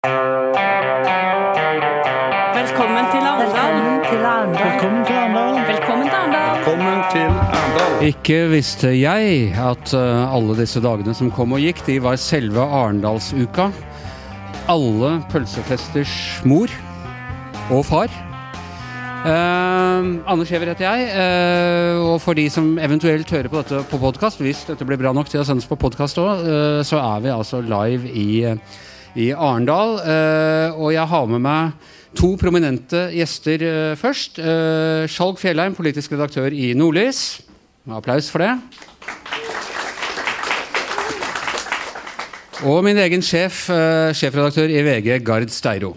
Velkommen til Arendal. Velkommen til Arendal. Velkommen til Arendal. Velkommen til Arendal. Ikke visste jeg at eh, alle disse dagene som kom og gikk, de var selve Arendalsuka. Alle pølsefesters mor og far. Eh, Anders Giæver heter jeg, eh, og for de som eventuelt hører på dette på podkast, hvis dette blir bra nok til å sendes på podkast òg, så er vi altså live i, i Arendal. Eh, og jeg har med meg to prominente gjester eh, først. Eh, Skjalg Fjellheim, politisk redaktør i Nordlys. Applaus for det. Og min egen sjef, sjefredaktør i VG, Gard Steiro.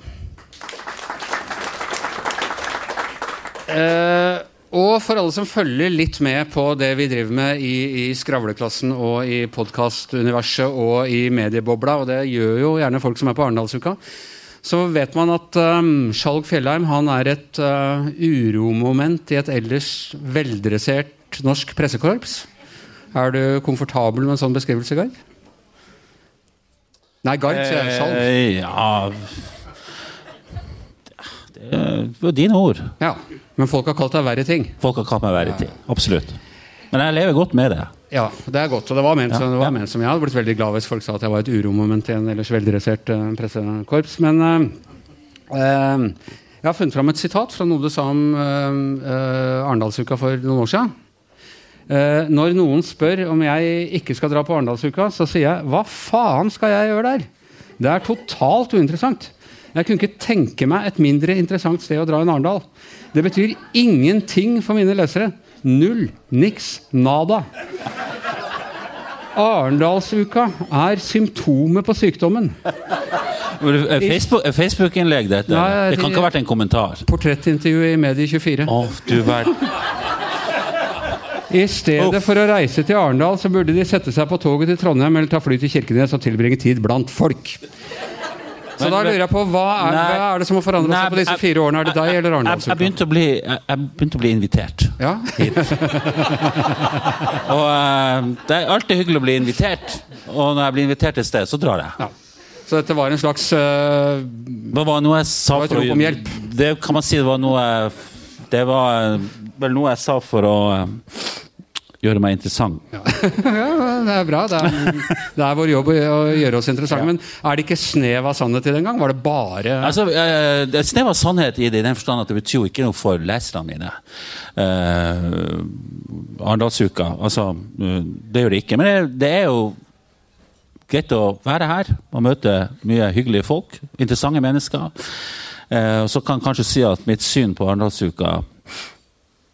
Eh, og for alle som følger litt med på det vi driver med i, i skravleklassen og i podkastuniverset og i mediebobla, og det gjør jo gjerne folk som er på Arendalsuka, så vet man at um, Skjalg Fjellheim han er et uh, uromoment i et ellers veldressert norsk pressekorps. Er du komfortabel med en sånn beskrivelse, Gard? Nei, Gard, sier jeg. Skjalg. Eh, ja Det var dine ord. Ja. Men folk har kalt deg verre ting. Folk har kalt meg verre ting. Absolutt. Men jeg lever godt med det. Ja, det er godt. Og det var ment, som, var ment som jeg hadde blitt veldig glad hvis folk sa at jeg var et uromoment i en ellers veldressert uh, pressekorps. Men uh, uh, jeg har funnet fram et sitat fra noe du sa om uh, Arendalsuka for noen år siden. Uh, når noen spør om jeg ikke skal dra på Arendalsuka, så sier jeg hva faen skal jeg gjøre der? Det er totalt uinteressant. Jeg kunne ikke tenke meg et mindre interessant sted å dra enn Arendal. Det betyr ingenting for mine lesere. Null. Niks. Nada. Arendalsuka er symptomet på sykdommen. Er Facebook- er Facebook-innlegg, dette? Nei, det kan ikke ha vært en kommentar. Portrettintervju i Medie24. Oh, du vær... I stedet for å reise til Arendal, så burde de sette seg på toget til Trondheim eller ta fly til Kirkenes og tilbringe tid blant folk. Så da lurer jeg på, hva er, Nei. hva er det som har forandret seg på disse fire årene? Er det deg eller Jeg, jeg, begynte å bli, jeg, jeg begynte å bli invitert Ja? hit. Og uh, det er alltid hyggelig å bli invitert. Og når jeg blir invitert et sted, så drar jeg. ja. Så dette var en slags uh, Det var noe jeg sa for å om hjelp. Det kan man si det var noe Det var eh, vel noe jeg sa for å eh, gjøre meg interessant. Ja, det er bra. Det er, det er vår jobb å gjøre oss interessante. Men er det ikke snev av sannhet i den gang? Var det bare Altså, uh, Det er snev av sannhet i det, i den forstand at det betyr jo ikke noe for leserne mine. Uh, Arendalsuka. Altså, uh, det gjør det ikke. Men det, det er jo greit å være her og møte mye hyggelige folk. Interessante mennesker. Uh, så kan jeg kanskje si at mitt syn på Arendalsuka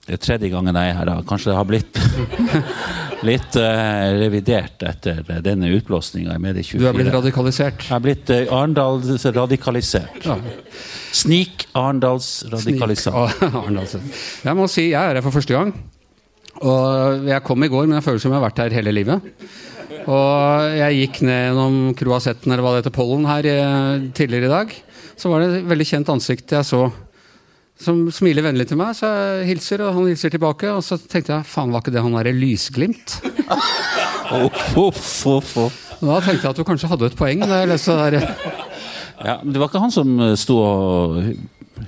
det er tredje gangen jeg er her. da. Kanskje det har blitt litt uh, revidert etter denne utblåsninga i Medie24. Du er blitt radikalisert? Jeg er blitt uh, Arendals-radikalisert. Ja. Snik-Arendals-radikalisert. Jeg må si jeg er her for første gang. Og Jeg kom i går, men jeg føler som jeg har vært her hele livet. Og jeg gikk ned gjennom Croasetten, eller hva det heter, Pollen, her eh, tidligere i dag. Så var det et veldig kjent ansikt jeg så som smiler vennlig til meg. Så jeg hilser, og han hilser tilbake. Og så tenkte jeg faen, var ikke det han derre Lysglimt? oh, oh, oh. Da tenkte jeg at du kanskje hadde et poeng. Da jeg leste det der. Ja, men det var ikke han som eh, sto og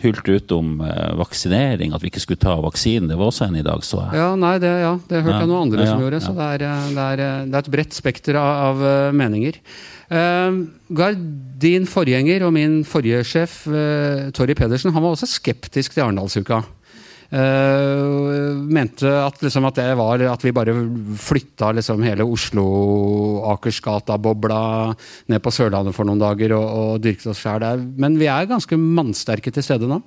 hylte ut om eh, vaksinering, at vi ikke skulle ta vaksinen. Det var også en i dag, så jeg. Ja, nei, det, ja, det hørte jeg noen andre som gjorde. Så det er, eh, det, er, eh, det er et bredt spekter av, av eh, meninger. Uh, Gard, din forgjenger og min forrige sjef, uh, Torry Pedersen, han var også skeptisk til Arendalsuka. Eh, mente at, liksom, at det var at vi bare flytta liksom, hele Oslo-Akersgata-bobla ned på Sørlandet for noen dager og, og dyrket oss sjæl der. Men vi er ganske mannsterke til stede nå.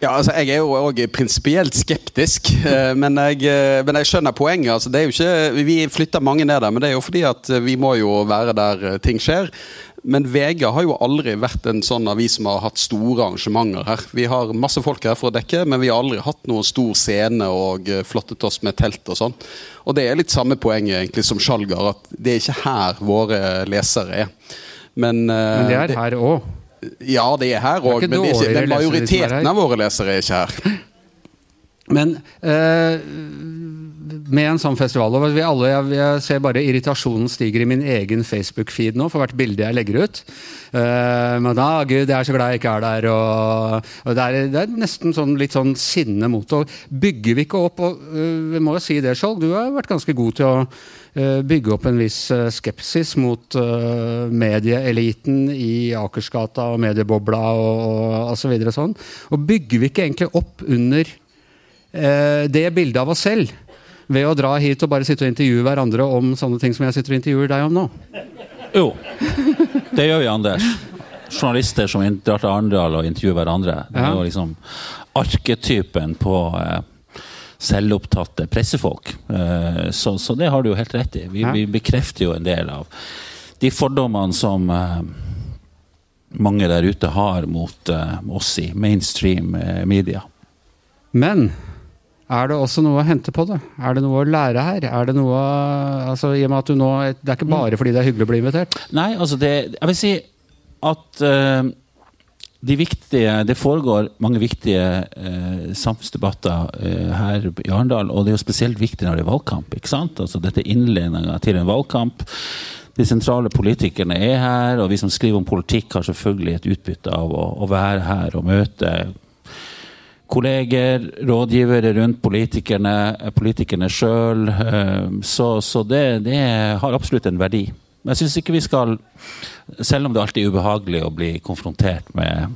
Ja, altså, Jeg er jo òg prinsipielt skeptisk, eh, men jeg, eh, men jeg skjønner poenget. Altså, det er jo ikke, vi flytter mange ned der, men det er jo fordi at vi må jo være der ting skjer. Men VG har jo aldri vært en sånn avis som har hatt store arrangementer her. Vi har masse folk her for å dekke, men vi har aldri hatt noen stor scene og eh, flottet oss med telt og sånn. Og det er litt samme poenget egentlig som Skjalgar, at det er ikke her våre lesere er. Men, eh, Men det er her òg. Ja, det er her Det er òg, men det er ikke, den majoriteten av våre lesere er ikke her. Men eh, med en sånn festival og vi alle, jeg, jeg ser bare irritasjonen stiger i min egen Facebook-feed nå for hvert bilde jeg legger ut. Uh, men da, gud, jeg er så glad jeg ikke er der. Og, og det, er, det, er, nesten sånn, litt sånn sinne mot det. Bygger vi ikke opp og uh, Vi må jo si det, Skjold. Du har vært ganske god til å uh, bygge opp en viss skepsis mot medieeliten i Akersgata og mediebobla og, og, og så videre sånn. Og bygger vi ikke egentlig opp under det bildet av oss selv ved å dra hit og bare sitte og intervjue hverandre om sånne ting som jeg sitter og intervjuer deg om nå? Jo, det gjør vi, Anders. Journalister som drar til Arendal og intervjuer hverandre. Det er jo liksom arketypen på eh, selvopptatte pressefolk. Eh, så, så, det har du jo helt rett i. Vi, vi, bekrefter jo en del av de fordommene som eh, mange der ute har mot eh, oss i mainstream eh, media. Men er det også noe å hente på det? Er det noe å lære her? Er det noe, altså i og med at du nå, Det er ikke bare fordi det er hyggelig å bli invitert? Nei, altså det, jeg vil si at uh, de viktige, det foregår mange viktige uh, samfunnsdebatter uh, her i Arendal. Og det er jo spesielt viktig når det er valgkamp. ikke sant? Altså Dette er innledninga til en valgkamp. De sentrale politikerne er her, og vi som skriver om politikk, har selvfølgelig et utbytte av å, å være her og møte kolleger, rådgivere rundt politikerne, politikerne sjøl. Eh, så, så det, det, har absolutt en verdi. Men jeg syns ikke vi skal, selv om det alltid er ubehagelig å bli konfrontert med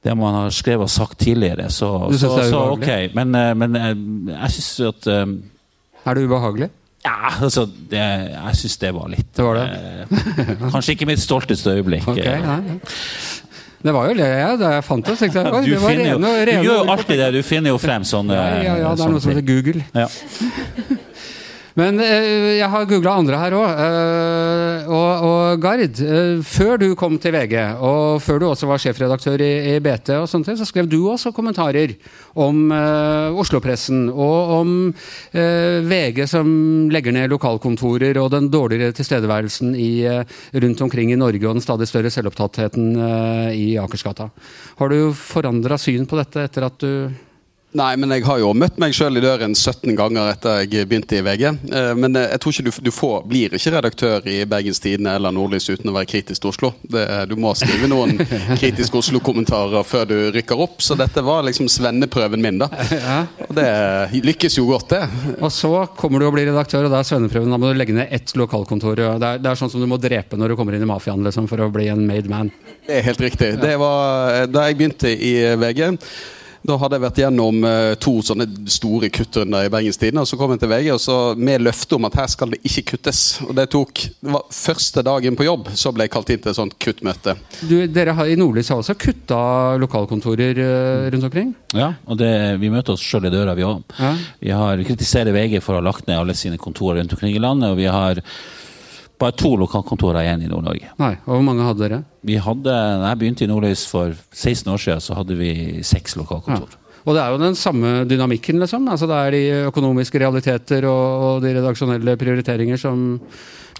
det man har skrevet og sagt tidligere, så, så, så ok. Men, eh, men eh, jeg, jeg syns at Er det ubehagelig? Ja, altså det, Jeg syns det var litt det var det. Kanskje ikke mitt stolteste øyeblikk. Okay, ja, ja. Det var jo det jeg, det jeg fant det. Så jeg, du, det rene, jo, rene, du gjør jo alltid det. Du finner jo frem sånne Ja, ja, ja det er noe som heter Google. Ja. Men eh, jeg har googla andre her òg. Eh, og, og, Gard, eh, før du kom til VG, og før du også var sjefredaktør i, BT, og sånt, så skrev du også kommentarer om eh, Oslo-pressen og om eh, VG som legger ned lokalkontorer og den dårligere tilstedeværelsen i, rundt omkring i Norge og den stadig større selvopptattheten i Akersgata. Har du forandra syn på dette etter at du Nei, men jeg har jo møtt meg sjøl i døren 17 ganger etter jeg begynte i VG. Eh, men eh, jeg tror ikke du, du får, blir ikke redaktør i Bergens Tidende eller Nordlys uten å være kritisk til Oslo. Det, du må skrive noen kritiske Oslo-kommentarer før du rykker opp. Så dette var liksom svenneprøven min, da. Og det lykkes jo godt, det. Og så kommer du og blir redaktør, og da er svenneprøven. Da må du legge ned ett lokalkontor. Det er, det er sånn som du må drepe når du kommer inn i mafiaen liksom, for å bli en made man. Det er helt riktig. Det var da jeg begynte i VG. Da hadde jeg vært gjennom uh, to sånne store kuttrunder i Bergens Tidende. Og så kom jeg til VG og så med løfte om at her skal det ikke kuttes. Og det tok det var første dagen på jobb, så ble jeg kalt inn til et sånt kuttmøte. Du, dere har, I Nordlys har også kutta lokalkontorer uh, rundt omkring? Ja, og det, vi møter oss sjøl i døra, vi òg. Ja. Vi har kritiserer VG for å ha lagt ned alle sine kontorer rundt omkring i landet. og vi har bare to lokalkontorer igjen i Nord-Norge. Nei, og Hvor mange hadde dere? Vi hadde, da jeg begynte i Nordlys for 16 år siden, så hadde vi seks lokalkontor. Ja. Og det er jo den samme dynamikken, liksom. Altså, det er de økonomiske realiteter og, og de redaksjonelle prioriteringer som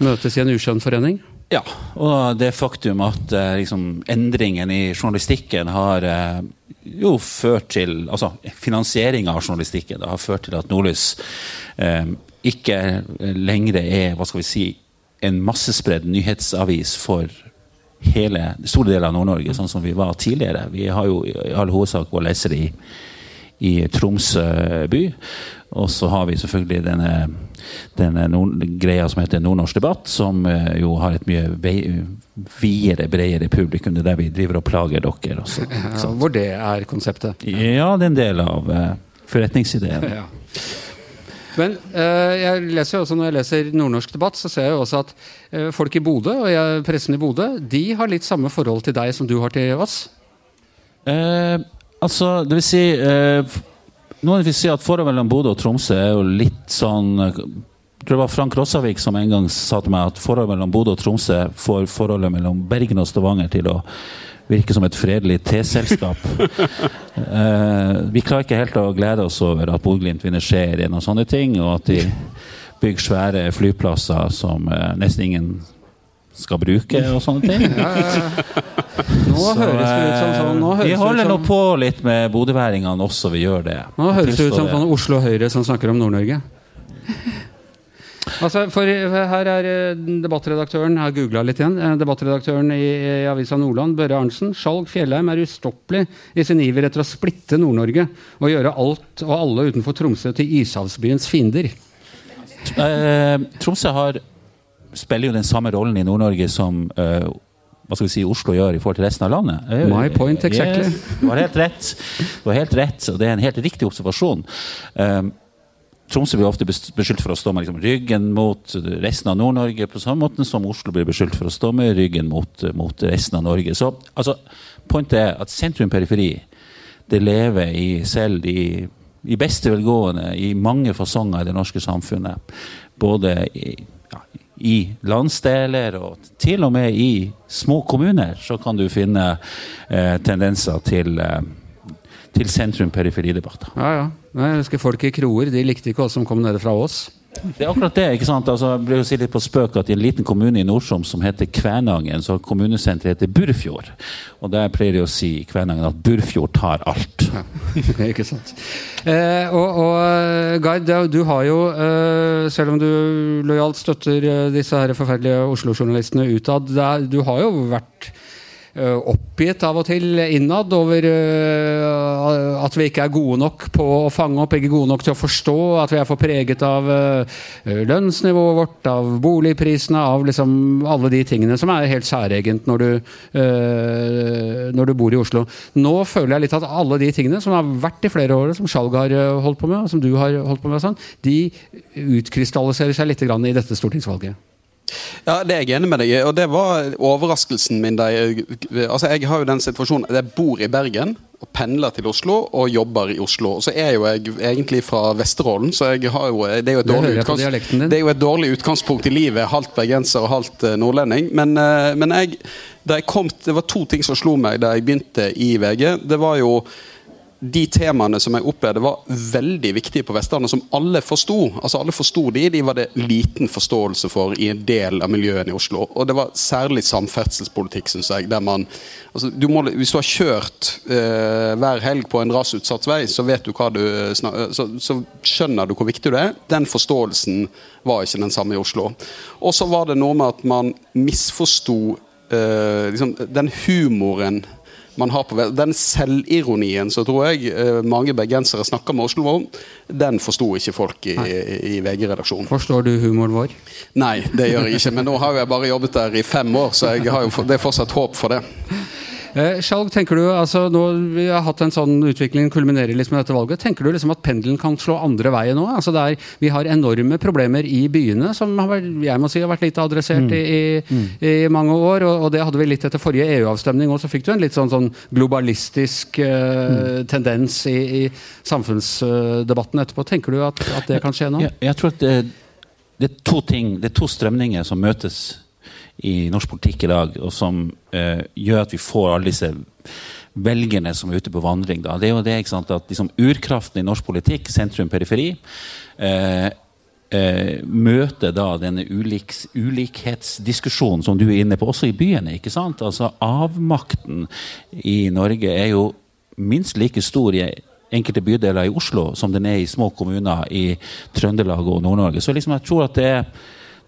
møtes i en uskjønn forening? Ja, og det faktum at eh, liksom, endringen i journalistikken har eh, jo ført til Altså finansieringa av journalistikken det har ført til at Nordlys eh, ikke lenger er hva skal vi si, en massespredd nyhetsavis for hele store deler av Nord-Norge, sånn som vi var tidligere. Vi har jo i all hovedsak våre lesere i, i Tromsø by. Og så har vi selvfølgelig denne, denne nord, greia som heter Nordnorsk debatt, som uh, jo har et mye videre, bredere publikum. Det er der vi driver og plager dere. Også, ja, hvor det er konseptet? Ja, det er en del av uh, forretningsideen. Ja. Men uh, jeg leser jo også når jeg leser Nordnorsk debatt, så ser jeg jo også at uh, folk i Bodø, og jeg, pressen i Bodø, de har litt samme forhold til deg som du har til oss? Uh, altså, det vil si Noen vil si at forholdet mellom Bodø og Tromsø er jo litt sånn det var Frank Rossavik som en gang sa til meg at forholdet mellom Bodø og Tromsø får forholdet mellom Bergen og Stavanger til å virker som et fredelig teselskap. uh, vi klarer ikke helt å glede oss over at Bodø-Glimt vinner serien og sånne ting, og at de bygger svære flyplasser som uh, nesten ingen skal bruke og sånne ting. Ja, ja, ja. Nå Så, høres det ut som sånn nå eh, høres Vi holder som- nå på litt med bodøværingene også, vi gjør det. Nå høres det ut som sånn Oslo Høyre som snakker om Nord-Norge. Altså, for Her er eh, debattredaktøren Jeg har googla litt igjen. eh, Debattredaktøren i, i Avisa Nordland, Børre Arntzen. Skjalg Fjellheim er ustoppelig i sin iver etter å splitte Nord-Norge og gjøre alt og alle utenfor Tromsø til ishavsbyens fiender. Eh, Tromsø har, spiller jo den samme rollen i Nord-Norge som eh, hva skal vi si, Oslo gjør i forhold til resten av landet. My point exactly. Yes, du har helt rett. Du har helt rett, og det er en helt riktig observasjon. Eh, Tromsø blir ofte beskyldt for å stå med liksom, ryggen mot resten av Nord-Norge, på samme måte som Oslo blir beskyldt for å stå med ryggen mot, mot resten av Norge. Så altså, pointet er at sentrum-periferi det lever i selv i, i beste velgående i mange fasonger i det norske samfunnet. Både i, ja, i landsdeler og til og med i små kommuner så kan du finne eh, tendenser til, eh, til sentrum-periferidebatter. Ja, ja. Nei, Jeg husker folk i Kroer. De likte ikke oss som kom nede fra Ås. Det er akkurat det. ikke sant? Altså, jeg blir å si litt på spøk at I en liten kommune i Nord-Troms som heter Kvænangen, så kommunesenteret heter Burfjord. Og Der pleier de å si i Kvænangen at Burfjord tar alt. ikke sant. Eh, og, og Gard, du har jo, eh, selv om du lojalt støtter eh, disse her forferdelige Oslo-journalistene utad, du har jo vært eh, oppgitt av og til innad over eh, at vi ikke er gode nok på å fange opp, ikke gode nok til å forstå, at vi er for preget av eh, lønnsnivået vårt, av boligprisene, av liksom alle de tingene som er helt særegent når du, eh, når du bor i Oslo. Nå føler jeg litt at alle de tingene som har vært i flere år, som Skjalg har eh, holdt på med, og som du har holdt på med, sånn, de utkrystalliserer seg litt i dette stortingsvalget. Ja, det er jeg enig med deg i. Og det var overraskelsen min. Jeg, altså jeg har jo den situasjonen at jeg bor i Bergen og pendler til Oslo og jobber i Oslo. Og så er jo jeg egentlig fra Vesterålen, så jeg har jo, det er jo et Det er jo et dårlig utgangspunkt i livet. Halvt bergenser og halvt eh, nordlending. Men, eh, men jeg, jeg kom, det var to ting som slo meg da jeg begynte i VG. Det var jo de temaene som jeg opplevde var veldig viktige på Vestlandet, som alle forsto. Altså alle forsto de, de var det liten forståelse for i en del av miljøene i Oslo. Og det var særlig samferdselspolitikk, syns jeg. Der man, altså du må, hvis du har kjørt eh, hver helg på en rasutsatt vei, så vet du hva du snak, så, så skjønner du hvor viktig det er. Den forståelsen var ikke den samme i Oslo. Og så var det noe med at man misforsto eh, liksom, den humoren man har på Den selvironien så tror jeg eh, mange bergensere snakker med Oslo om, den forsto ikke folk i, i VG-redaksjonen. Forstår du humoren vår? Nei, det gjør jeg ikke. Men nå har jeg bare jobbet der i fem år, så jeg har jo, det er fortsatt håp for det. Eh, Skjalg, tenker du, altså nå Vi har hatt en sånn utvikling, kulminerer liksom med dette valget. Tenker du liksom at pendelen kan slå andre veien nå? Altså det er, vi har enorme problemer i byene som vært, jeg må si, har vært lite adressert i, i, i mange år. Og, og det hadde vi litt etter forrige EU-avstemning òg. Så fikk du en litt sånn, sånn globalistisk eh, tendens i, i samfunnsdebatten etterpå. Tenker du at, at det kan skje nå? Jeg, jeg tror at det, det er to ting, det er to strømninger som møtes i norsk politikk i dag, og som eh, gjør at vi får alle disse velgerne som er ute på vandring. Da. Det er jo det ikke sant, at liksom, urkraften i norsk politikk, sentrum-periferi, eh, eh, møter da denne uliks, ulikhetsdiskusjonen som du er inne på, også i byene. ikke sant? Altså Avmakten i Norge er jo minst like stor i enkelte bydeler i Oslo som den er i små kommuner i Trøndelag og Nord-Norge. Så liksom jeg tror at det er,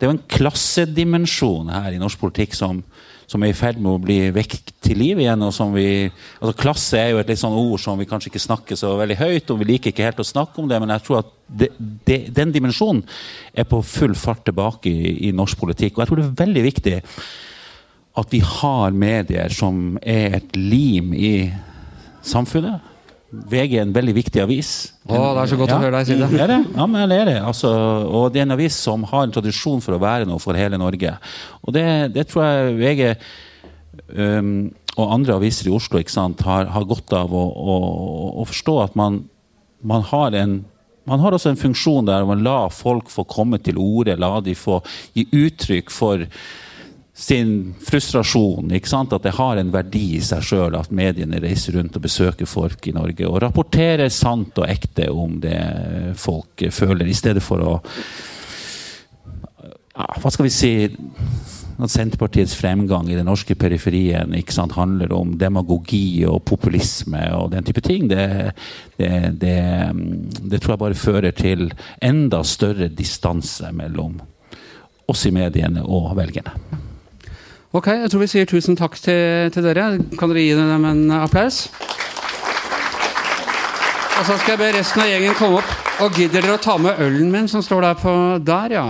det er jo en klassedimensjon her i norsk politikk som, som er i ferd med å bli vekk til liv igjen. og som vi, altså Klasse er jo et litt sånn ord som vi kanskje ikke snakker så veldig høyt, og vi liker ikke helt å snakke om det, men jeg tror at det, det, den dimensjonen er på full fart tilbake i, i norsk politikk. Og jeg tror det er veldig viktig at vi har medier som er et lim i samfunnet. VG er en veldig viktig avis. Å, det er så godt å høre deg si det. Er det? Ja, men det er det. Altså, og det er en avis som har en tradisjon for å være noe for hele Norge. Og det, det tror jeg VG um, og andre aviser i Oslo sant, har, har godt av å, å, å forstå at man, man har en man har også en funksjon der man lar folk få komme til orde, la de få gi uttrykk for sin frustrasjon. At det har en verdi i seg sjøl at mediene reiser rundt og besøker folk i Norge og rapporterer sant og ekte om det folk føler, i stedet for å ja, Hva skal vi si at Senterpartiets fremgang i den norske periferien sant, handler om demagogi og populisme og den type ting, det, det, det, det tror jeg bare fører til enda større distanse mellom oss i mediene og velgerne. Ok, jeg tror vi sier tusen takk til, til dere. Kan dere gi dem en applaus? Og så skal jeg be resten av gjengen komme opp. Og gidder dere å ta med ølen min som står der på Der, ja.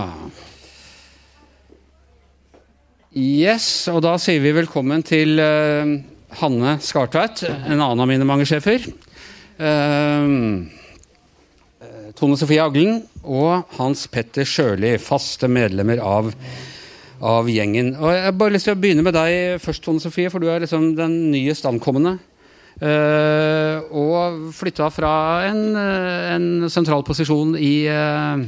Yes, og da sier vi velkommen til uh, Hanne Skartveit, en annen av mine mange sjefer. Uh, Tone Sofie Aglen og Hans Petter Sjøli, faste medlemmer av, av, gjengen. Og Jeg har bare lyst til å begynne med deg først, Tone Sofie, for du er liksom den nye standkommende. Uh, og flytta fra en, en, sentral posisjon i uh,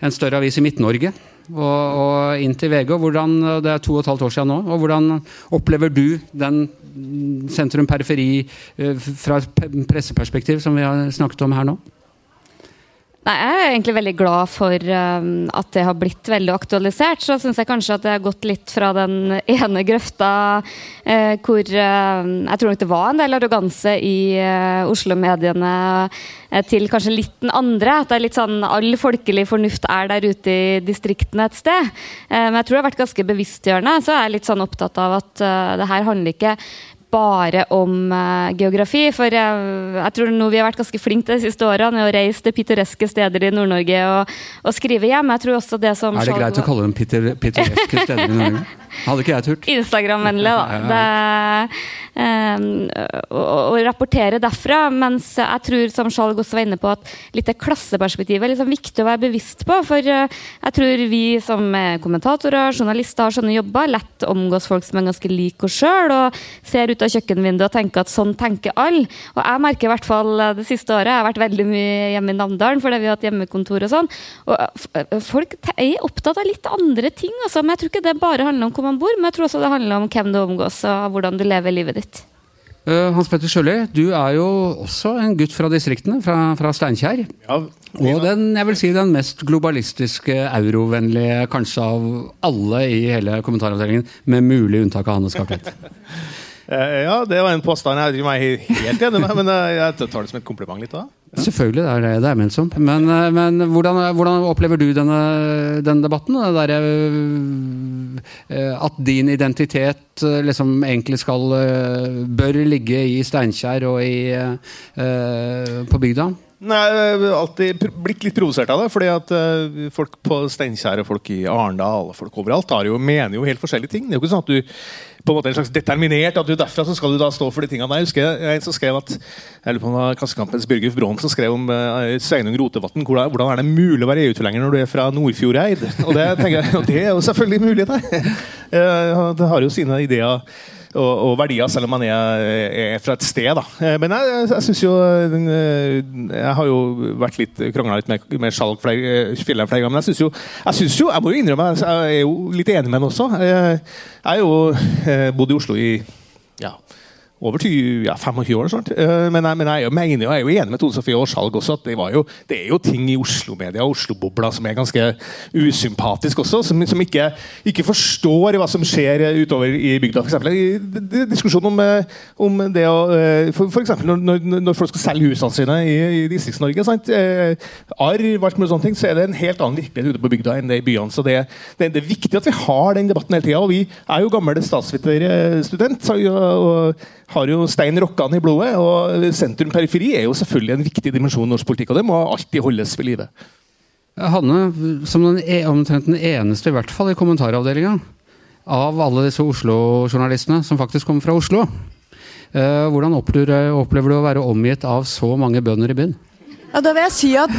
en større avis i Midt-Norge og, og, inn til VG. Hvordan, det er to og et halvt år siden nå. og Hvordan opplever du den sentrum-periferi uh, fra presseperspektiv som vi har snakket om her nå? Nei, Jeg er egentlig veldig glad for um, at det har blitt veldig aktualisert. Så syns jeg kanskje at det har gått litt fra den ene grøfta uh, hvor uh, Jeg tror nok det var en del arroganse i uh, Oslo-mediene uh, til kanskje litt den andre. At det er litt sånn all folkelig fornuft er der ute i distriktene et sted. Men jeg tror det har vært ganske bevisstgjørende. Så jeg er litt sånn opptatt av at det her handler ikke bare om uh, geografi. For jeg, jeg, tror noe vi har vært ganske flinke de siste årene å reise til pittoreske steder i Nord-Norge og, og, skrive hjem. Jeg tror også det som Er det greit å kalle dem pittoreske steder i Norge? Hadde ikke jeg turt. Instagram-vennlig, da. Det, um, å, å, rapportere derfra. Mens jeg tror, som Skjalg også var inne på, at litt det klasseperspektivet er liksom viktig å være bevisst på. For uh, jeg tror vi som kommentatorer, journalister, har sånne jobber, lett omgås folk som er ganske like oss sjøl, og ser ut av kjøkkenvinduet og tenker at sånn tenker alle. Og jeg merker i hvert fall eh, det siste året, jeg har vært veldig mye hjemme i Namdalen fordi vi har hatt hjemmekontor og sånn. Og folk er opptatt av litt andre ting, altså. Men jeg tror ikke det bare handler om hvor man bor, men jeg tror også det handler om hvem du omgås og hvordan du lever livet ditt. Uh, Hans Petter Sjøli, du er jo også en gutt fra distriktene, fra, fra Steinkjer. Ja, og den, jeg vil si, den mest globalistiske, eurovennlige kanskje av alle i hele kommentaravdelingen, med mulig unntak av Hanne Skartvedt. Eh, ja, det var en påstand jeg ikke er helt enig med, men eh, jeg tar det som et kompliment litt. da. Ja. Selvfølgelig, det er det det er ment som. Men, eh, men hvordan, hvordan, opplever du denne, denne debatten? Det der, at din identitet liksom egentlig skal bør ligge i Steinkjer og i, på bygda? Nei, Jeg har alltid blitt litt provosert av det. fordi at Folk på Steinkjer og folk i Arendal og folk overalt jo, mener jo helt forskjellige ting. Det er jo ikke sånn at du på en måte en slags determinert at du derfra så skal du da stå for de tingene. Jeg husker jeg en som skrev at jeg lurer på om det var Klassekampens Bjørgulf Braan som skrev om uh, Sveinung Rotevatn. Hvordan er det mulig å være EU-tilhenger når du er fra Nordfjordeid? Og det, tenker jeg, og det er jo selvfølgelig mulig, det. Uh, det har jo sine ideer og, og, verdier, selv om man er, er, fra et sted. Da. Eh, men jeg, jeg, syns jo eh, Jeg har jo vært litt krangla litt med, med Skjalg flere, flere ganger, men jeg syns jo, jo Jeg må jo innrømme, jeg er jo litt enig med ham også. Jeg, har jo eh, bodd i Oslo i ja, over 20, ja, 25 år snart. Uh, men, jeg, men jeg, mener, jeg er jo enig med Tone Sofie Aarshalg også at det, jo, det, er jo ting i Oslo-media og Oslo-bobla som er ganske usympatisk også. Som, som ikke, ikke, forstår hva som skjer utover i bygda. For eksempel, i, diskusjonen om, eh, om, det å eh, for, eksempel når, når, folk skal selge husene sine i, i Distrikts-Norge, eh, arv og sånne ting, så er det en helt annen virkelighet ute på bygda enn det i byene. Så det, det, det er viktig at vi har den debatten hele tida. Og vi er jo gamle statsviterstudent. og, og har jo stein rokkende i blodet. og Sentrum-periferi er jo selvfølgelig en viktig dimensjon i norsk politikk, og det må alltid holdes ved live. Hanne, som den, e, omtrent den eneste, i hvert fall i kommentaravdelinga, av alle disse Oslo-journalistene som faktisk kommer fra Oslo, eh, hvordan opplever, opplever du å være omgitt av så mange bønder i byen? Ja, da vil jeg si at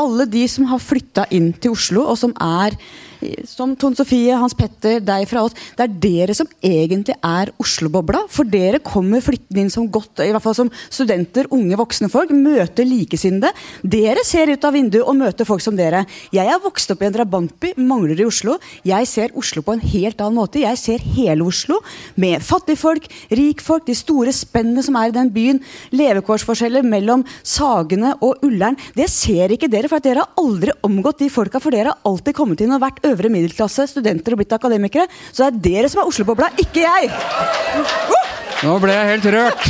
alle de som har flytta inn til Oslo, og som er som Tone Sofie, Hans Petter, deg fra oss. Det er dere som egentlig er Oslo-bobla. For dere kommer flyttende inn som godt, i hvert fall som studenter, unge voksne folk. Møter likesinnede. Dere ser ut av vinduet og møter folk som dere. Jeg er vokst opp i en drabantby, mangler i Oslo. Jeg ser Oslo på en helt annen måte. Jeg ser hele Oslo med fattigfolk, rikfolk, de store spennene som er i den byen. Levekårsforskjeller mellom Sagene og Ullern. Det ser ikke dere, for dere har aldri omgått de folka, for dere har alltid kommet inn og vært øvre middelklasse, studenter og blitt akademikere. Så det er dere som er Oslo-bobla, ikke jeg! Nå ble jeg helt rørt!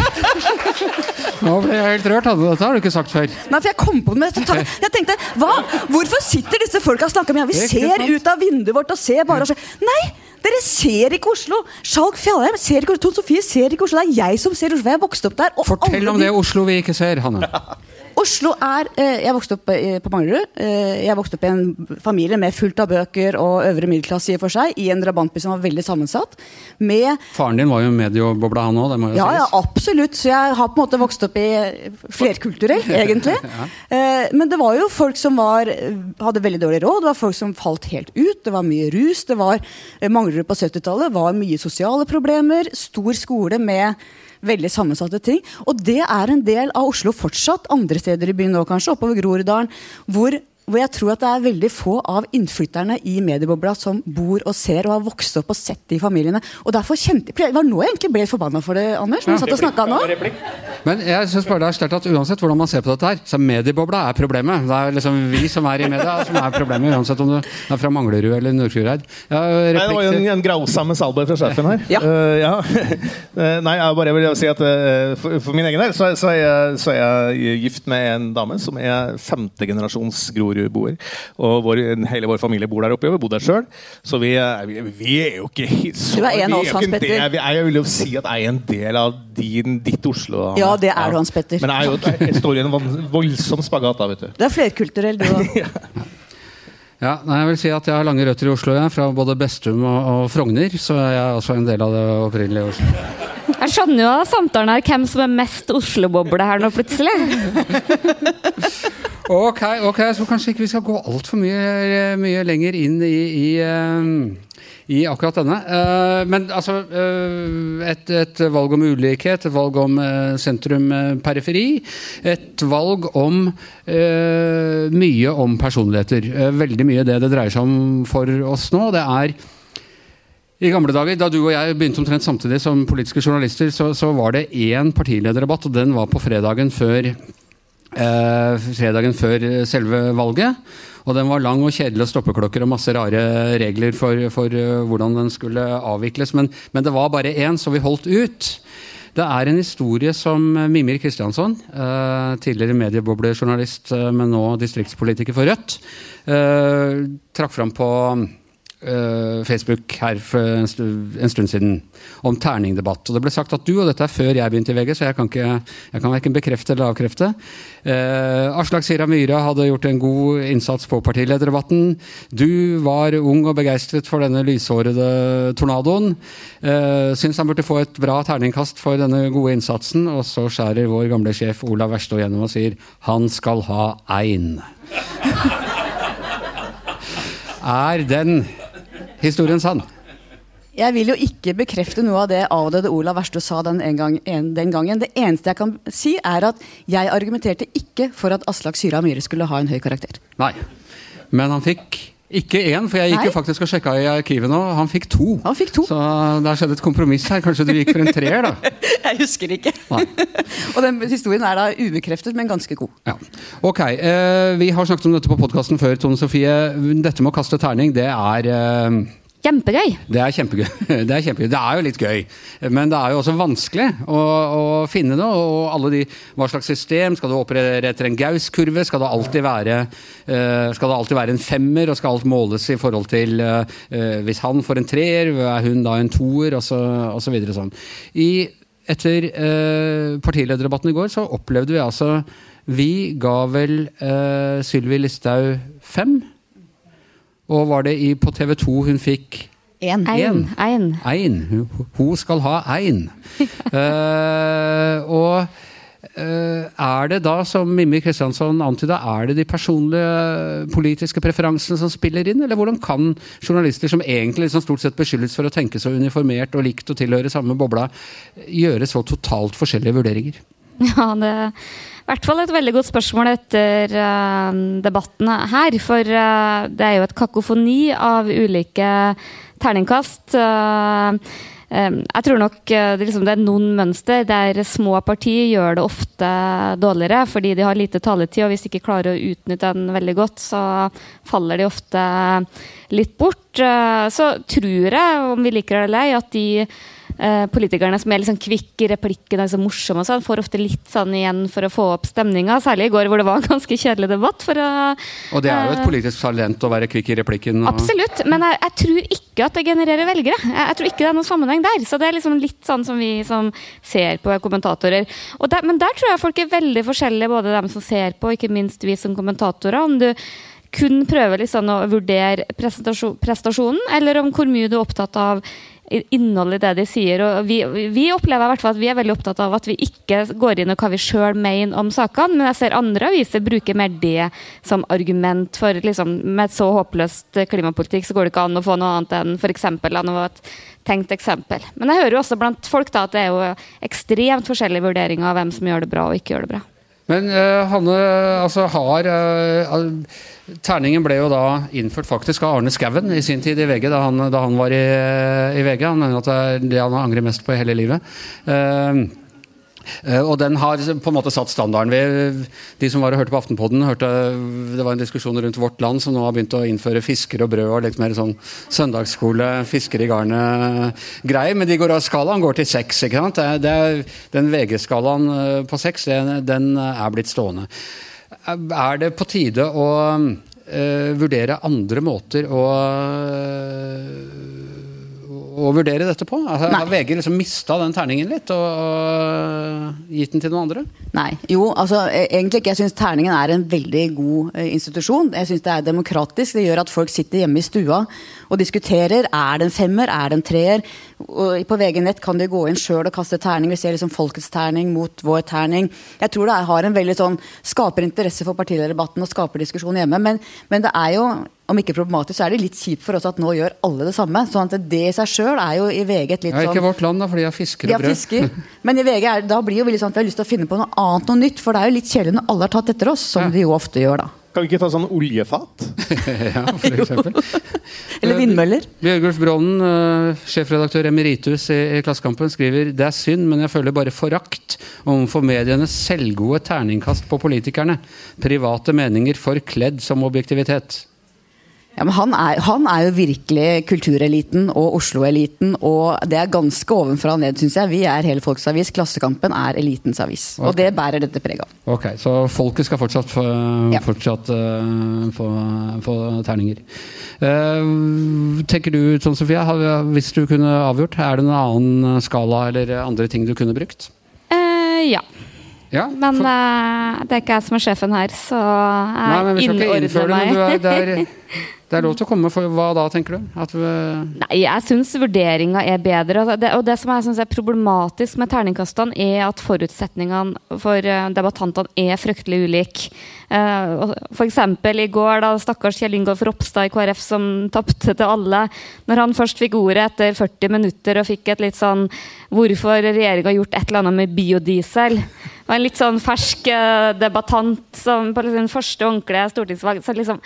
Nå ble jeg helt rørt. Dette har du ikke sagt før. Nei, for jeg kom på det med Jeg tenkte, hva? Hvorfor sitter disse folka og snakker med meg? Vi er ser ut av vinduet vårt og ser bare og ser. Nei! Dere ser ikke Oslo! Skjalg Fjellheim ser ikke Oslo. Tone Sofie ser ikke Oslo. Det er jeg som ser Oslo. Jeg er vokst opp der. Fortell om de- det Oslo vi ikke ser, Hanne. Oslo er eh, Jeg vokste opp eh, på Manglerud. Eh, jeg vokste opp i en familie med fullt av bøker og øvre middelklasse i og for seg, i en drabantby som var veldig sammensatt. Med Faren din var jo mediebobla, han òg. Må jo Ja, ja, absolutt. Så jeg har på en måte vokst opp i flerkulturell, egentlig. Eh, Men det var jo folk som var, hadde veldig dårlig råd, det var folk som falt helt ut. Det var mye rus. Det var Manglerud på 70-tallet var mye sosiale problemer. Stor skole med veldig sammensatte ting. Og det er en del av Oslo fortsatt. Andre steder i byen nå, kanskje, oppover Groruddalen, hvor hvor jeg tror at det er veldig få av innflytterne i mediebobla som bor og ser og har vokst opp og sett de familiene. Og derfor kjente Det var nå jeg egentlig ble forbanna for det, Anders. Når du satt og snakket nå. Men jeg synes bare det er sterkt at uansett hvordan man ser på dette her, så mediebobla er problemet. Det er liksom vi som er i media som er problemet, uansett om du er fra Manglerud eller Nordfjordeid. Ja, det var jo en, en grausam salbe fra sjefen her. Ja. Uh, ja. Eh, Nei, jeg bare vil si at uh, for, for min egen del så, så, er jeg, så er jeg gift med en dame som er femtegenerasjons Grorud-boer. Og vår, hele vår familie bor der oppe, og vi bor der sjøl. Så vi, vi, vi er jo ikke så Du er en av oss, Hans Petter. Jeg, Jeg vil jo si at jeg er en del av din, ditt Oslo. Ja, det er du, Hans Petter. Men jeg, er jo, jeg står i en voldsom spagat da, vet du. Det er flerkulturell, du òg. Ja, nei, jeg vil si at jeg har lange røtter i Oslo, jeg, fra både Bestum og, og Frogner. Så jeg er også en del av det opprinnelige Oslo. Jeg skjønner jo av samtalen her hvem som er mest Oslo-boble her nå, plutselig. Ok, ok, så kanskje ikke vi skal gå altfor mye, mye lenger inn i, i, eh, i akkurat denne. Eh, men altså eh, et, et valg om ulikhet, et valg om sentrum-periferi. Et valg om mye om personligheter. Veldig mye det det dreier seg om for oss nå. Det er i gamle dager, Da du og jeg begynte omtrent samtidig som politiske journalister, så, så var det én partilederdebatt, og den var på fredagen før, fredagen før selve valget. Og den var lang og kjedelig og stoppeklokker og masse rare regler for, for eh, hvordan den skulle avvikles. Men, men det var bare én, så vi holdt ut. Det er en historie som Mimir Kristiansson, eh, tidligere medieboblejournalist, eh, men nå distriktspolitiker for Rødt, eh, trakk fram på eh, Facebook her for en, stu, en stund siden om terningdebatt. Og det ble sagt at du, og dette er før jeg begynte i VG, så jeg kan, ikke, jeg kan verken bekrefte eller avkrefte. uh, Aslak Sira Myhre hadde gjort en god innsats på partilederdebatten. Du var ung og begeistret for denne lyshårede tornadoen. Uh, Syns han burde få et bra terningkast for denne gode innsatsen, og så skjærer vår gamle sjef Olav Verstå gjennom og sier han skal ha ein. Er den historien sann? Jeg vil jo ikke bekrefte noe av det avdøde Olav Verstø sa den, en gang, en, den gangen. Det eneste jeg kan si, er at jeg argumenterte ikke for at Aslak Syra Myhre skulle ha en høy karakter. Nei. Men han fikk ikke én, for jeg gikk jo Nei. faktisk og sjekka i arkivet nå. Han fikk to. Han fikk to. Så det har skjedd et kompromiss her. Kanskje du gikk for en treer, da? Jeg husker ikke. Og den historien er da ubekreftet, men ganske god. Ja. Ok, eh, Vi har snakket om dette på podkasten før, Tone Sofie. Dette med å kaste terning, det er eh, Kjempegøy. Det er kjempegøy. Det er kjempegøy. Det er jo litt gøy, men det er jo også vanskelig å, å finne det. Og alle de, hva slags system? Skal du operere etter en Gaus-kurve? Skal, eh, skal det alltid være en femmer? Og skal alt måles i forhold til eh, eh, Hvis han får en treer, er hun da en toer? Og så, og så videre sånn. I, etter eh, partilederdebatten i går så opplevde vi altså Vi ga vel Sylvi Listhaug fem. Og var det i, på TV 2 hun fikk Én. Ein. Ein. Ein. Hun- Hun skal ha ein. uh, og uh, er det da, som Mimmi Kristiansson antyda, er det de personlige politiske preferansene som spiller inn? Eller hvordan kan journalister som egentlig liksom stort sett beskyldes for å tenke så uniformert og likt og tilhøre samme bobla, gjøre så totalt forskjellige vurderinger? Ja, det hvert fall et veldig godt spørsmål etter uh, debatten her. For uh, det er jo et kakofoni av ulike terningkast. Eh, Um, jeg tror nok uh, det, liksom, det, er noen mønster der små partier gjør det ofte dårligere fordi de har lite taletid, og hvis de ikke klarer å utnytte den veldig godt, så faller de ofte litt bort. Uh, så tror jeg, om vi liker det eller ei, at de Eh, politikerne som er litt sånn kvikke i replikkene, liksom morsomme og sånn, får ofte litt sånn igjen for å få opp stemninga. Særlig i går hvor det var en ganske kjedelig debatt. Å, og det er jo et eh, politisk talent å være kvikk i replikken. Og... Absolutt, men jeg, jeg, tror ikke at det genererer velgere. Jeg, jeg, tror ikke det er noen sammenheng der. Så det er liksom litt sånn som vi som ser på kommentatorer. Der, men der tror jeg folk er veldig forskjellige, både dem som ser på, og ikke minst vi som kommentatorer. Om du kun prøver liksom å vurdere prestasjonen, eller om hvor mye du er opptatt av innholdet i det de sier. og vi, vi, opplever i hvert fall at vi er veldig opptatt av at vi ikke går inn og hva vi sjøl mener om sakene, men jeg ser andre aviser bruke mer det som argument for liksom, Med et så håpløst klimapolitikk så går det ikke an å få noe annet enn f.eks. et tenkt eksempel. Men jeg hører jo også blant folk da at det er jo ekstremt forskjellige vurderinger av hvem som gjør det bra og ikke gjør det bra. Men uh, Hanne, altså har uh, Terningen ble jo da innført faktisk av Arne Skouen i sin tid i VG, da han, da han var i, i, VG. Han mener at det er det han angrer mest på i hele livet. Uh, Eh, og den har på en måte satt standarden. Vi, de som var og hørte på Aftenpodden, hørte det var en diskusjon rundt Vårt Land som nå har begynt å innføre fisker og brød og litt mer sånn søndagsskole, fisker i garnet-greier. Men de går skalaen går til seks. ikke sant? Det, det, den VG-skalaen eh, på seks, den er blitt stående. Er det på tide å uh, vurdere andre måter å uh, å vurdere dette på? Altså, har VG liksom mista den terningen litt og, og, gitt den til noen andre? Nei. Jo, altså e, egentlig ikke. Jeg syns terningen er en veldig god uh, institusjon. Jeg syns det er demokratisk. Det gjør at folk sitter hjemme i stua og diskuterer. Er det en femmer? Er det en treer? Og på VG nett kan de gå inn sjøl og kaste terning. Vi ser liksom folkets terning mot vår terning. Jeg tror det har en veldig sånn Skaper interesse for partilederdebatten og skaper diskusjon hjemme. Men, men det er jo om ikke problematisk, så er det litt kjipt for oss at nå gjør alle det samme. sånn at det i seg sjøl er jo i VG et litt sånn ja, Ikke vårt land, da, for de har fisker og brød. Fisker. Men i VG er, da blir jo veldig sånn at vi har lyst til å finne på noe annet, noe nytt. For det er jo litt kjedelig når alle har tatt etter oss, som ja. de jo ofte gjør, da. Kan vi ikke ta sånn oljefat? ja, for eksempel. Eller vindmøller. Bjørgulf Brånen, uh, sjefredaktør emeritus i, i, Klassekampen, skriver det er synd, men jeg føler bare forakt overfor medienes selvgode terningkast på politikerne. Private meninger forkledd som objektivitet. Ja, men han er, han er, jo virkelig kultureliten og Oslo-eliten, og det er ganske ovenfra og ned, syns jeg. Vi er hele folks avis. Klassekampen er elitens avis. Okay. Og det bærer dette preget av. Ok, Så folket skal fortsatt få, ja. fortsatt, uh, få, få terninger. Uh, tenker du, Sånn Sofia, hvis du kunne avgjort, er det en annen skala eller andre ting du kunne brukt? Uh, ja. Ja, men for... det er ikke jeg som er sjefen her, så jeg innordner meg. Det, er, Det er lov til å komme for hva da, tenker du? Nei, jeg syns vurderinga er bedre. Og det, og det som jeg synes er problematisk med terningkastene, er at forutsetningene for eh, debattantene er fryktelig ulike. F.eks. for eksempel i går, da stakkars Kjell Ingolf Ropstad i KrF som tapte til alle. Når han først fikk ordet etter 40 minutter og fikk et litt sånn Hvorfor regjeringa har gjort et eller annet med biodiesel? Og en litt sånn fersk eh, debattant som på sin første ordentlige stortingsvalg. så liksom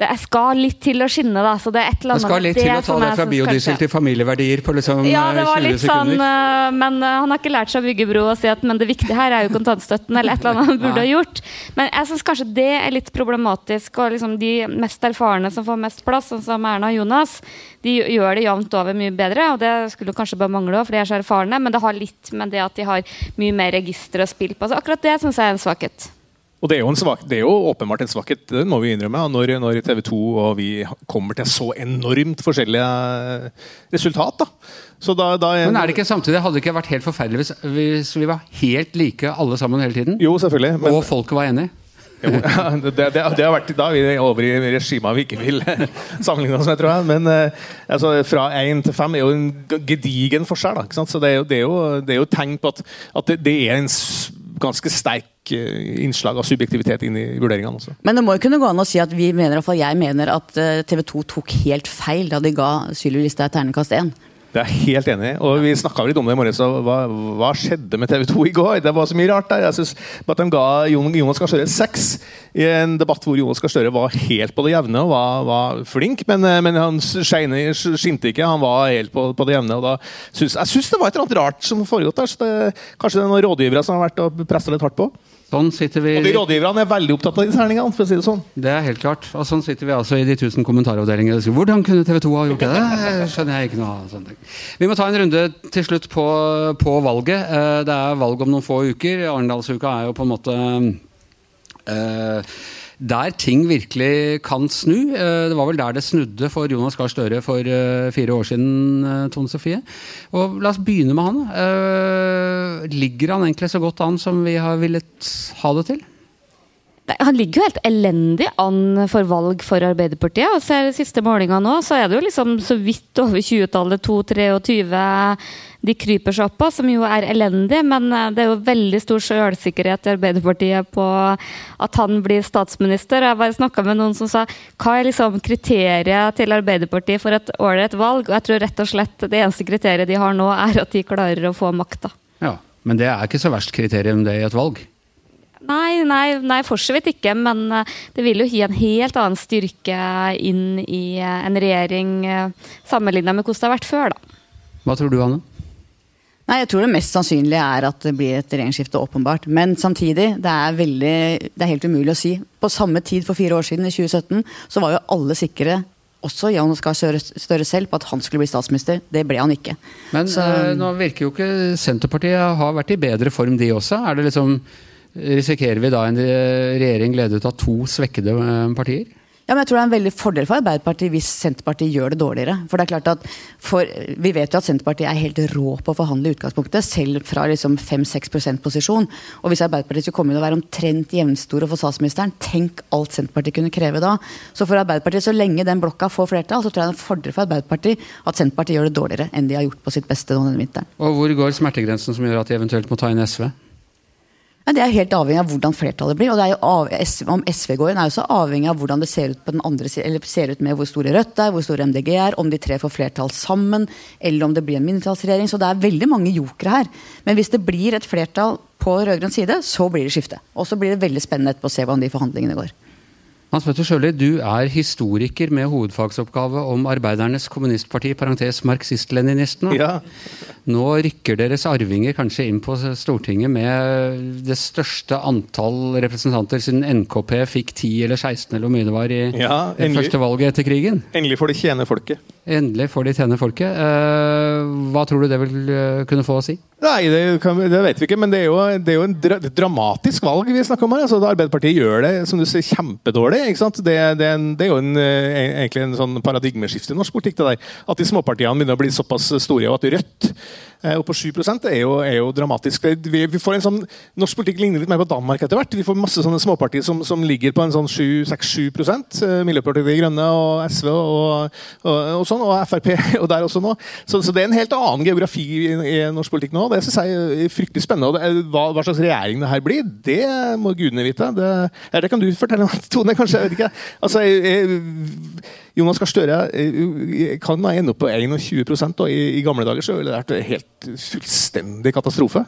det skal litt til å skinne, da. Så det er et eller annet Det skal litt til å ta det fra biodiesel til familieverdier på liksom ja, det var 20 litt sånn, sekunder. Sånn, men uh, han har ikke lært seg å bygge bro og si at men det viktige her er jo kontantstøtten, eller et eller annet han burde ha gjort. Men jeg syns kanskje det er litt problematisk, og liksom de mest erfarne som får mest plass, sånn som Erna og Jonas, de gjør det jevnt over mye bedre, og det skulle kanskje bare mangle òg, for de er så erfarne, men det har litt med det at de har mye mer register å spille på. Så akkurat det syns jeg er en svakhet. Og det er, svak, det er, jo åpenbart en svakhet, det må vi innrømme. Når, når TV 2 og vi kommer til så enormt forskjellige resultat. Da. Da, da er, Men er det ikke samtidig hadde det ikke vært helt forferdelig hvis, hvis, vi var helt like alle sammen hele tiden? Jo, selvfølgelig. Men, og folket var enig? Jo, det, det, det, har vært, da er vi over i regimet vi ikke vil sammenligne oss med, tror jeg. Men eh, altså, fra én til fem er jo en gedigen forskjell. Da, Så det er, jo, det, er jo, det er jo tegn på at, at det, er en ganske sterk eh, innslag av subjektivitet inn i vurderingene. Også. Men det må jo kunne gå an å si at vi mener, jeg mener at eh, TV 2 tok helt feil da de ga Sylvi Listhaug ternekast 1. Det er jeg helt enig i. Og vi snakka litt om det i morges. Hva, hva skjedde med TV 2 i går? Det var så mye rart der. Jeg synes at De ga Jonas Gahr Støre seks i en debatt hvor Jonas Gahr Støre var helt på det jevne og var, var flink, men, eh, men han skjene, skinte ikke. Han var helt på, på det jevne. og da synes, Jeg syns det var et eller annet rart som foregått der. så det, Kanskje det er noen rådgivere som har vært og pressa litt hardt på. Sånn sitter vi Og de rådgiverne er veldig opptatt av de terningene. for å si det sånn. Det er helt klart. Og sånn sitter vi altså i de tusen kommentaravdelingene. hvordan kunne TV 2 ha gjort det? Det skjønner jeg ikke noe av. sånne ting. Vi må ta en runde til slutt på, på valget. Eh, Det er valg om noen få uker. Arendalsuka er jo på en måte eh, der ting virkelig kan snu. Eh, Det var vel der det snudde for Jonas Gahr Støre for eh, fire år siden, eh, Tone Sofie. Og la oss begynne med han. Ligger han egentlig så godt an som vi har villet ha det til? Han ligger jo helt elendig an for valg for Arbeiderpartiet. og ser siste målinga nå, så er det jo liksom så vidt over 20-tallet, 2-23 de kryper seg opp på, som jo er elendig. Men eh, det er jo veldig stor sjølsikkerhet i Arbeiderpartiet på at han blir statsminister. Jeg bare snakka med noen som sa hva er liksom kriteriet til Arbeiderpartiet for et ålreit valg? Og jeg tror rett og slett det eneste kriteriet de har nå, er at de klarer å få makta. Ja, Men det er ikke så verst kriterium det i et valg. Nei, nei, nei, for så vidt ikke. Men eh, det vil jo gi en helt annen styrke inn i eh, en regjering uh, sammenligna med hvordan det har vært før, da. Hva tror du, Anne? Nei, Jeg tror det mest sannsynlige er at det blir et regjeringsskifte, åpenbart. Men samtidig, det er, veldig, det er helt umulig å si. På samme tid for fire år siden, i 2017, så var jo alle sikre, også Jan Oskar Støre selv, på at han skulle bli statsminister. Det ble han ikke. Men Så- eh, nå virker jo ikke Senterpartiet har vært i bedre form, de også. Er det liksom, risikerer vi da en regjering ledet av to svekkede eh, partier? Ja, men jeg tror det er en veldig fordel for Arbeiderpartiet hvis Senterpartiet gjør det dårligere. For det er klart at for, Vi vet jo at Senterpartiet er helt rå på å forhandle i utgangspunktet, selv fra liksom 5-6% posisjon. Og hvis Arbeiderpartiet skulle komme inn og være omtrent jevnstore for statsministeren, tenk alt Senterpartiet kunne kreve da. Så for Arbeiderpartiet, så lenge den blokka får flertall, så tror jeg det er en fordel for Arbeiderpartiet at Senterpartiet gjør det dårligere enn de har gjort på sitt beste nå denne vinteren. Og hvor går smertegrensen som gjør at de eventuelt må ta inn SV? Men det er helt avhengig av hvordan flertallet blir. Og av, om SV går inn, er jo så avhengig av hvordan det ser ut andre ser ut med hvor store Rødt er, hvor store MDG er, om de tre får flertall sammen, eller om det blir en mindretallsregjering. Så det er veldig mange jokere her. Men hvis det blir et flertall på rød-grønn side, så blir det skifte. Og så blir det veldig spennende etterpå å se hvordan de forhandlingene går. Hans Petter Sjøli, du er historiker med hovedfagsoppgave om Arbeidernes kommunistparti, parentes marxist-leninistene. Ja. Nå rykker deres arvinger kanskje inn på Stortinget med det største antall representanter siden NKP fikk 10 eller 16 eller hvor mye det var i Ja, det første valget etter krigen. Endelig får de tjene folket. Endelig får de tjene folket. Eh, hva tror du det vil eh, kunne få å si? Nei, det, kan, det vet vi ikke, men det er jo, det er jo en dra, dramatisk valg vi snakker om her. Altså, Arbeiderpartiet gjør det som du sier, kjempedårlig. Ikke sant? Det, det, det er jo en, eh, egentlig en sånn paradigmeskifte i norsk politikk. det der. At de småpartiene begynner å bli såpass store, og at Rødt eh, opp på 7% er jo, er jo dramatisk. Vi, vi sånn, Norsk politikk ligner litt mer på Danmark etter hvert. Vi får masse sånne småpartier som, som ligger på en sånn 6-7 eh, Miljøpartiet De Grønne og SV og, og, og sånn, og Frp og der også nå. Så, så det er en helt annen geografi i, i norsk politikk nå. Det synes jeg er fryktelig spennende. Og det hva, hva slags regjering det her blir, det må gudene vite. Det, det kan du fortelle, Tone. kanskje, jeg vet ikke. Altså, jeg, jeg, Jonas Gahr Støre kan kan ende opp på 21 da. i, i gamle dager så ville det vært helt fullstendig katastrofe.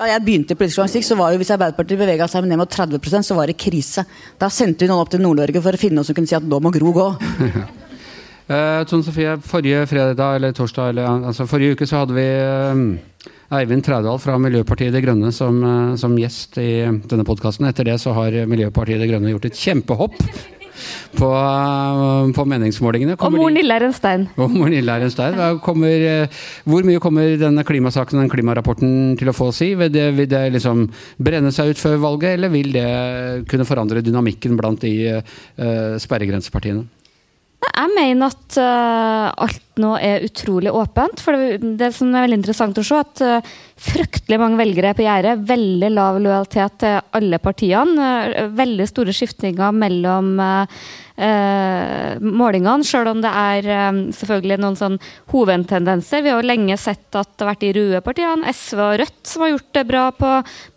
Da jeg begynte i politisk journalistikk, så var jo hvis Arbeiderpartiet bevega seg ned mot 30% så var det krise. Da sendte vi noen opp til Nord-Norge for å finne noen som kunne si at nå må Gro gå. Uh, Tone Sofie, forrige fredag eller torsdag, eller, altså forrige uke så hadde vi eh, Eivind Trædal fra Miljøpartiet De Grønne som, eh, som gjest i denne podkasten. Etter det så har Miljøpartiet De Grønne gjort et kjempehopp på, eh, på meningsmålingene. Og mor Nille er en stein. Og mor Nille er en stein. Kommer, eh, hvor mye kommer denne klimasaken den klimarapporten til å få å si? Vil det, vil det liksom brenne seg ut før valget, eller vil det kunne forandre dynamikken blant de uh, sperregrensepartiene? Jeg mener at uh, alt nå er utrolig åpent. For det, det som er veldig interessant å se, at uh, fryktelig mange velgere på gjerdet. Veldig lav lojalitet til alle partiene. eh, Veldig store skiftninger mellom eh, eh, målingene, selv om det er eh, selvfølgelig noen sånn hovedtendenser. Vi har jo lenge sett at det har vært de røde partiene, SV og Rødt, som har gjort det bra på,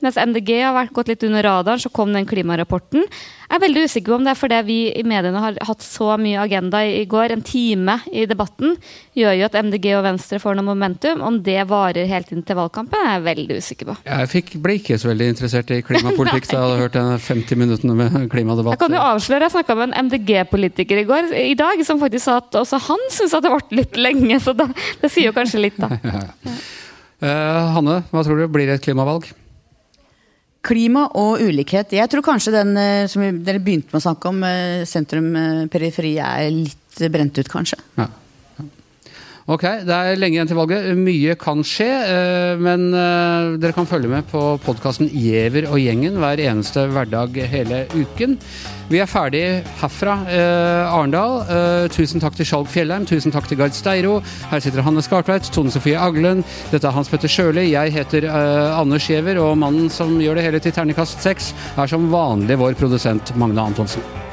mens MDG har vært, gått litt under radaren. Så kom den klimarapporten. Jeg er veldig usikker på om det er fordi vi i mediene har hatt så mye agenda i går. En time i debatten gjør jo at MDG og Venstre får noe momentum. Om det varer helt inn til valgkampen, er jeg veldig usikker på. Jeg fikk, ble ikke så veldig interessert i klimapolitikk da jeg hadde hørt den 50 minuttene med klimadebatt. Jeg kan jo avsløre, jeg snakka med en MDG-politiker i går, i dag, som faktisk sa at også han syns at det ble litt lenge. Så da, det sier jo kanskje litt, da. Eh, Hanne, hva tror du? Blir det et klimavalg? Klima og ulikhet. Jeg tror kanskje den eh, som dere begynte med å snakke om, eh, sentrum-periferi, er litt brent ut, kanskje. Ja. Ok, det er lenge igjen til valget. Mye kan skje, eh, men eh, dere kan følge med på podkasten Giæver og gjengen hver eneste hverdag hele uken. Vi er ferdig herfra, eh, Arendal. Tusen takk til Skjalg Fjellheim, tusen takk til Gard Steiro. Her sitter Hanne Skartveit, Tone Sofie Aglen. Dette er Hans Petter Sjøli. Jeg heter Anders Giæver, og mannen som gjør det hele til terningkast seks, er som vanlig vår produsent Magne Antonsen.